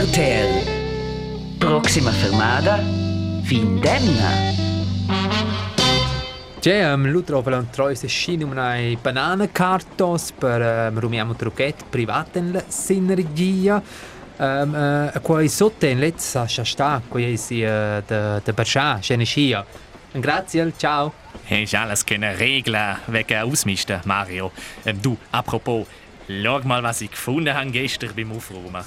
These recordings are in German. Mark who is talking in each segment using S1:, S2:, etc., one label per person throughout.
S1: RTL. Proxima fermada, Findemna.
S2: C'è um, l'utro un troise scene una bananenkartos per um, rumiamo truchet privaten sinergia um, uh, qua sotto in letza sta qua si uh, de de Berscha schöne Skia. Grazie, ciao.
S3: Hast alles können regeln wegen Ausmisten, Mario. Ähm, du, apropos, schau mal, was ich gefunden habe gestern beim Aufräumen.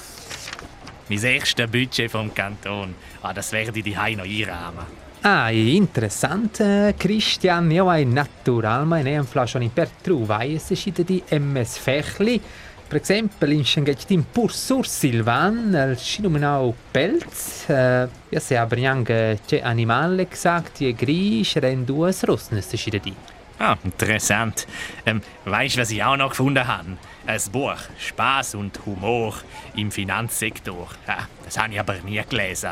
S3: Mein erstes Budget vom Kanton. Ah, das werde ich die noch einrahmen.
S2: Ah, interessant, äh, Christian. Io hai naturalmente ne un flascione per trovare se scite di MS Fechli. Per esempio, in Schengetin pur sur Silvan, il cinumenau Pelz. Äh, ja, se aber anche c'è animale gesagt, die Grisch, ren duas Russnes se scite di.
S3: Ah, interessant. Ähm, weißt du, was ich auch noch gefunden habe? Ein Buch Spaß und Humor im Finanzsektor. Ja, das habe ich aber nie gelesen.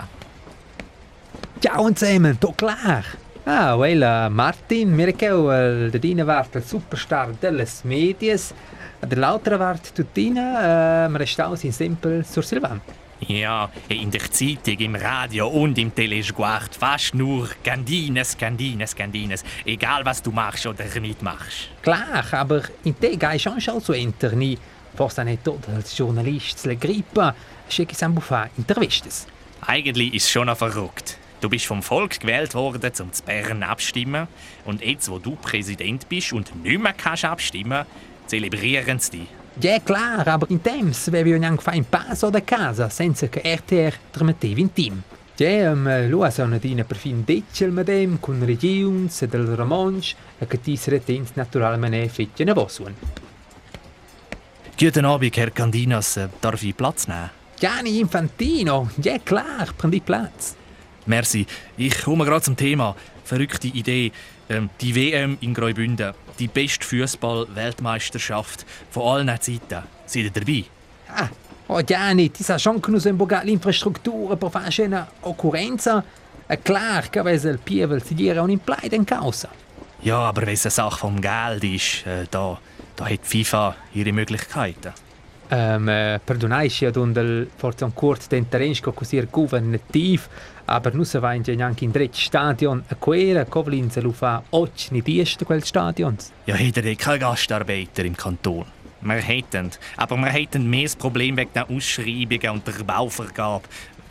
S2: Ciao zusammen, doch klar. Ah, well, uh, Martin, mir keu uh, der Dina wart der Superstar des Medias. Der lautere wart tutina, uh, mir stau sin simpel sur Silvan.
S3: Ja, in der Zeitung, im Radio und im Telesguard fast nur Gandines, Gandines, Gandines. Egal, was du machst oder nicht machst.
S2: Klar, aber in te gai schon schon zu interni. Forse nicht tot als Journalist le grippa, schicke sam bufa intervistes.
S3: Eigentlich ist es schon verrückt. Du bist vom Volk gewählt worden, um zu Bern abstimmen. Und jetzt, wo du Präsident bist und nicht mehr kannst abstimmen, zelebrieren sie dich.
S2: Ja, klar, aber in temps avevi anche fa in passo da casa, senza che RTR ti mettevi in team. Ja, um, lo sono dina per fin decel mit dem, con regions e del romansch, e che ti retens naturalmente fitje ne vosun.
S3: Guten Abend, Herr Candinas. Darf ich Platz nehmen?
S2: Gianni Infantino, ja klar, prendi Platz.
S3: Merci. Ich komme gerade zum Thema. Verrückte Idee. Ähm, die WM in Graubünden. Die beste Fußball-Weltmeisterschaft von allen Zeiten. Seid ihr dabei?
S2: Ah, oh Gianni, ti sa schon che non l'infrastruttura per fare una occorrenza? È klar che avesse il pievel si dire un implied in causa.
S3: Ja, aber wenn es eine Sache vom Geld ist, äh, da, da hat FIFA ihre Möglichkeiten.
S2: Um, uh, perdonai ad un del forse un curt tenterensko così governativ, aber nu se va in anche in dret stadion a quera Kovlin se lu fa och ni dieste quel stadions.
S3: Ja, hätte er kein Gastarbeiter im Kanton. Wir hätten, aber wir hätten mehr das Problem wegen der Ausschreibungen und der Bauvergabe,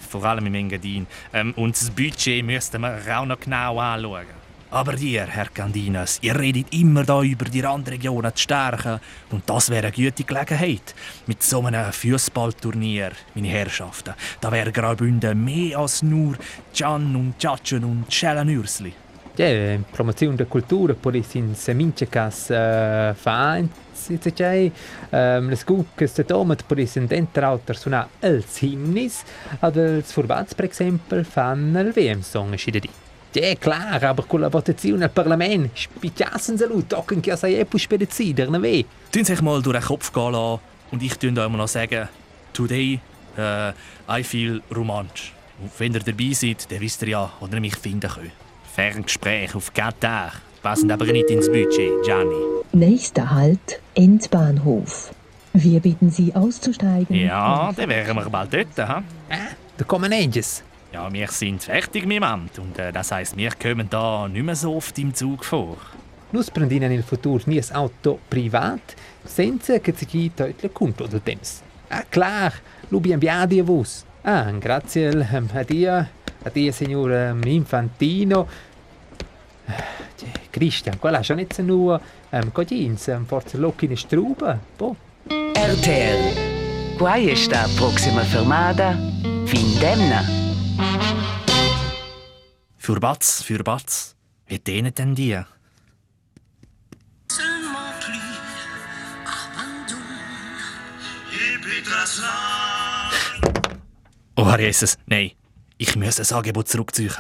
S3: vor allem im Engadin. Ähm, und das Budget müssten wir auch noch genau anschauen. Aber ihr, Herr Candinas, ihr redet immer da über die Randregionen zu stärken. Und das wäre eine gute Gelegenheit. Mit so einem Fußballturnier, meine Herrschaften, da wäre Graubünden mehr als nur Can und Tschatschen und Schellenürsli.
S2: Ja, Promotion der Kultur, polis in Semincekas äh, Verein, Sicai, ähm, les Gucas de Domet, polis in Dentrauter suna els Himnis, ad els Furbats, per exempel, fan el WM-Song scidedi. Ja, klar, aber con la votazione al Parlament tocken che sei epus spedizider, ne weh.
S3: Tun sich mal durch den Kopf gehen lassen und ich tun immer noch sagen, today uh, I feel romantisch. Und wenn ihr dabei seid, dann wisst ihr ja, wo ihr mich finden könnt. Ferngespräch auf Gattag, passen aber nicht ins Budget, Gianni.
S4: Nächster Halt, Endbahnhof. Wir bitten Sie auszusteigen.
S3: Ja, dann wären wir bald dort, ha?
S2: Ah, da kommen Ages.
S3: Ja, wir sind fertig mit dem Amt und äh, das heisst, wir kommen da nicht mehr so oft im Zug vor.
S2: Nus prendinan il futuro nie auto privat, senza che si chi teutle conto del temps. Ah, klar, lubi ambiadi a vos. Ah, grazie um, a dia, a dia signor um, Infantino. Christian, quella schon nicht nur um, Codins, um, forse locchi in struba, po.
S1: RTL. Quai sta proxima fermada, Findemna.
S3: Für Batz, für Batz. Wie dehnen denn die? Oh, Herr Jesus, nein. Ich muss das Angebot zurückziehen.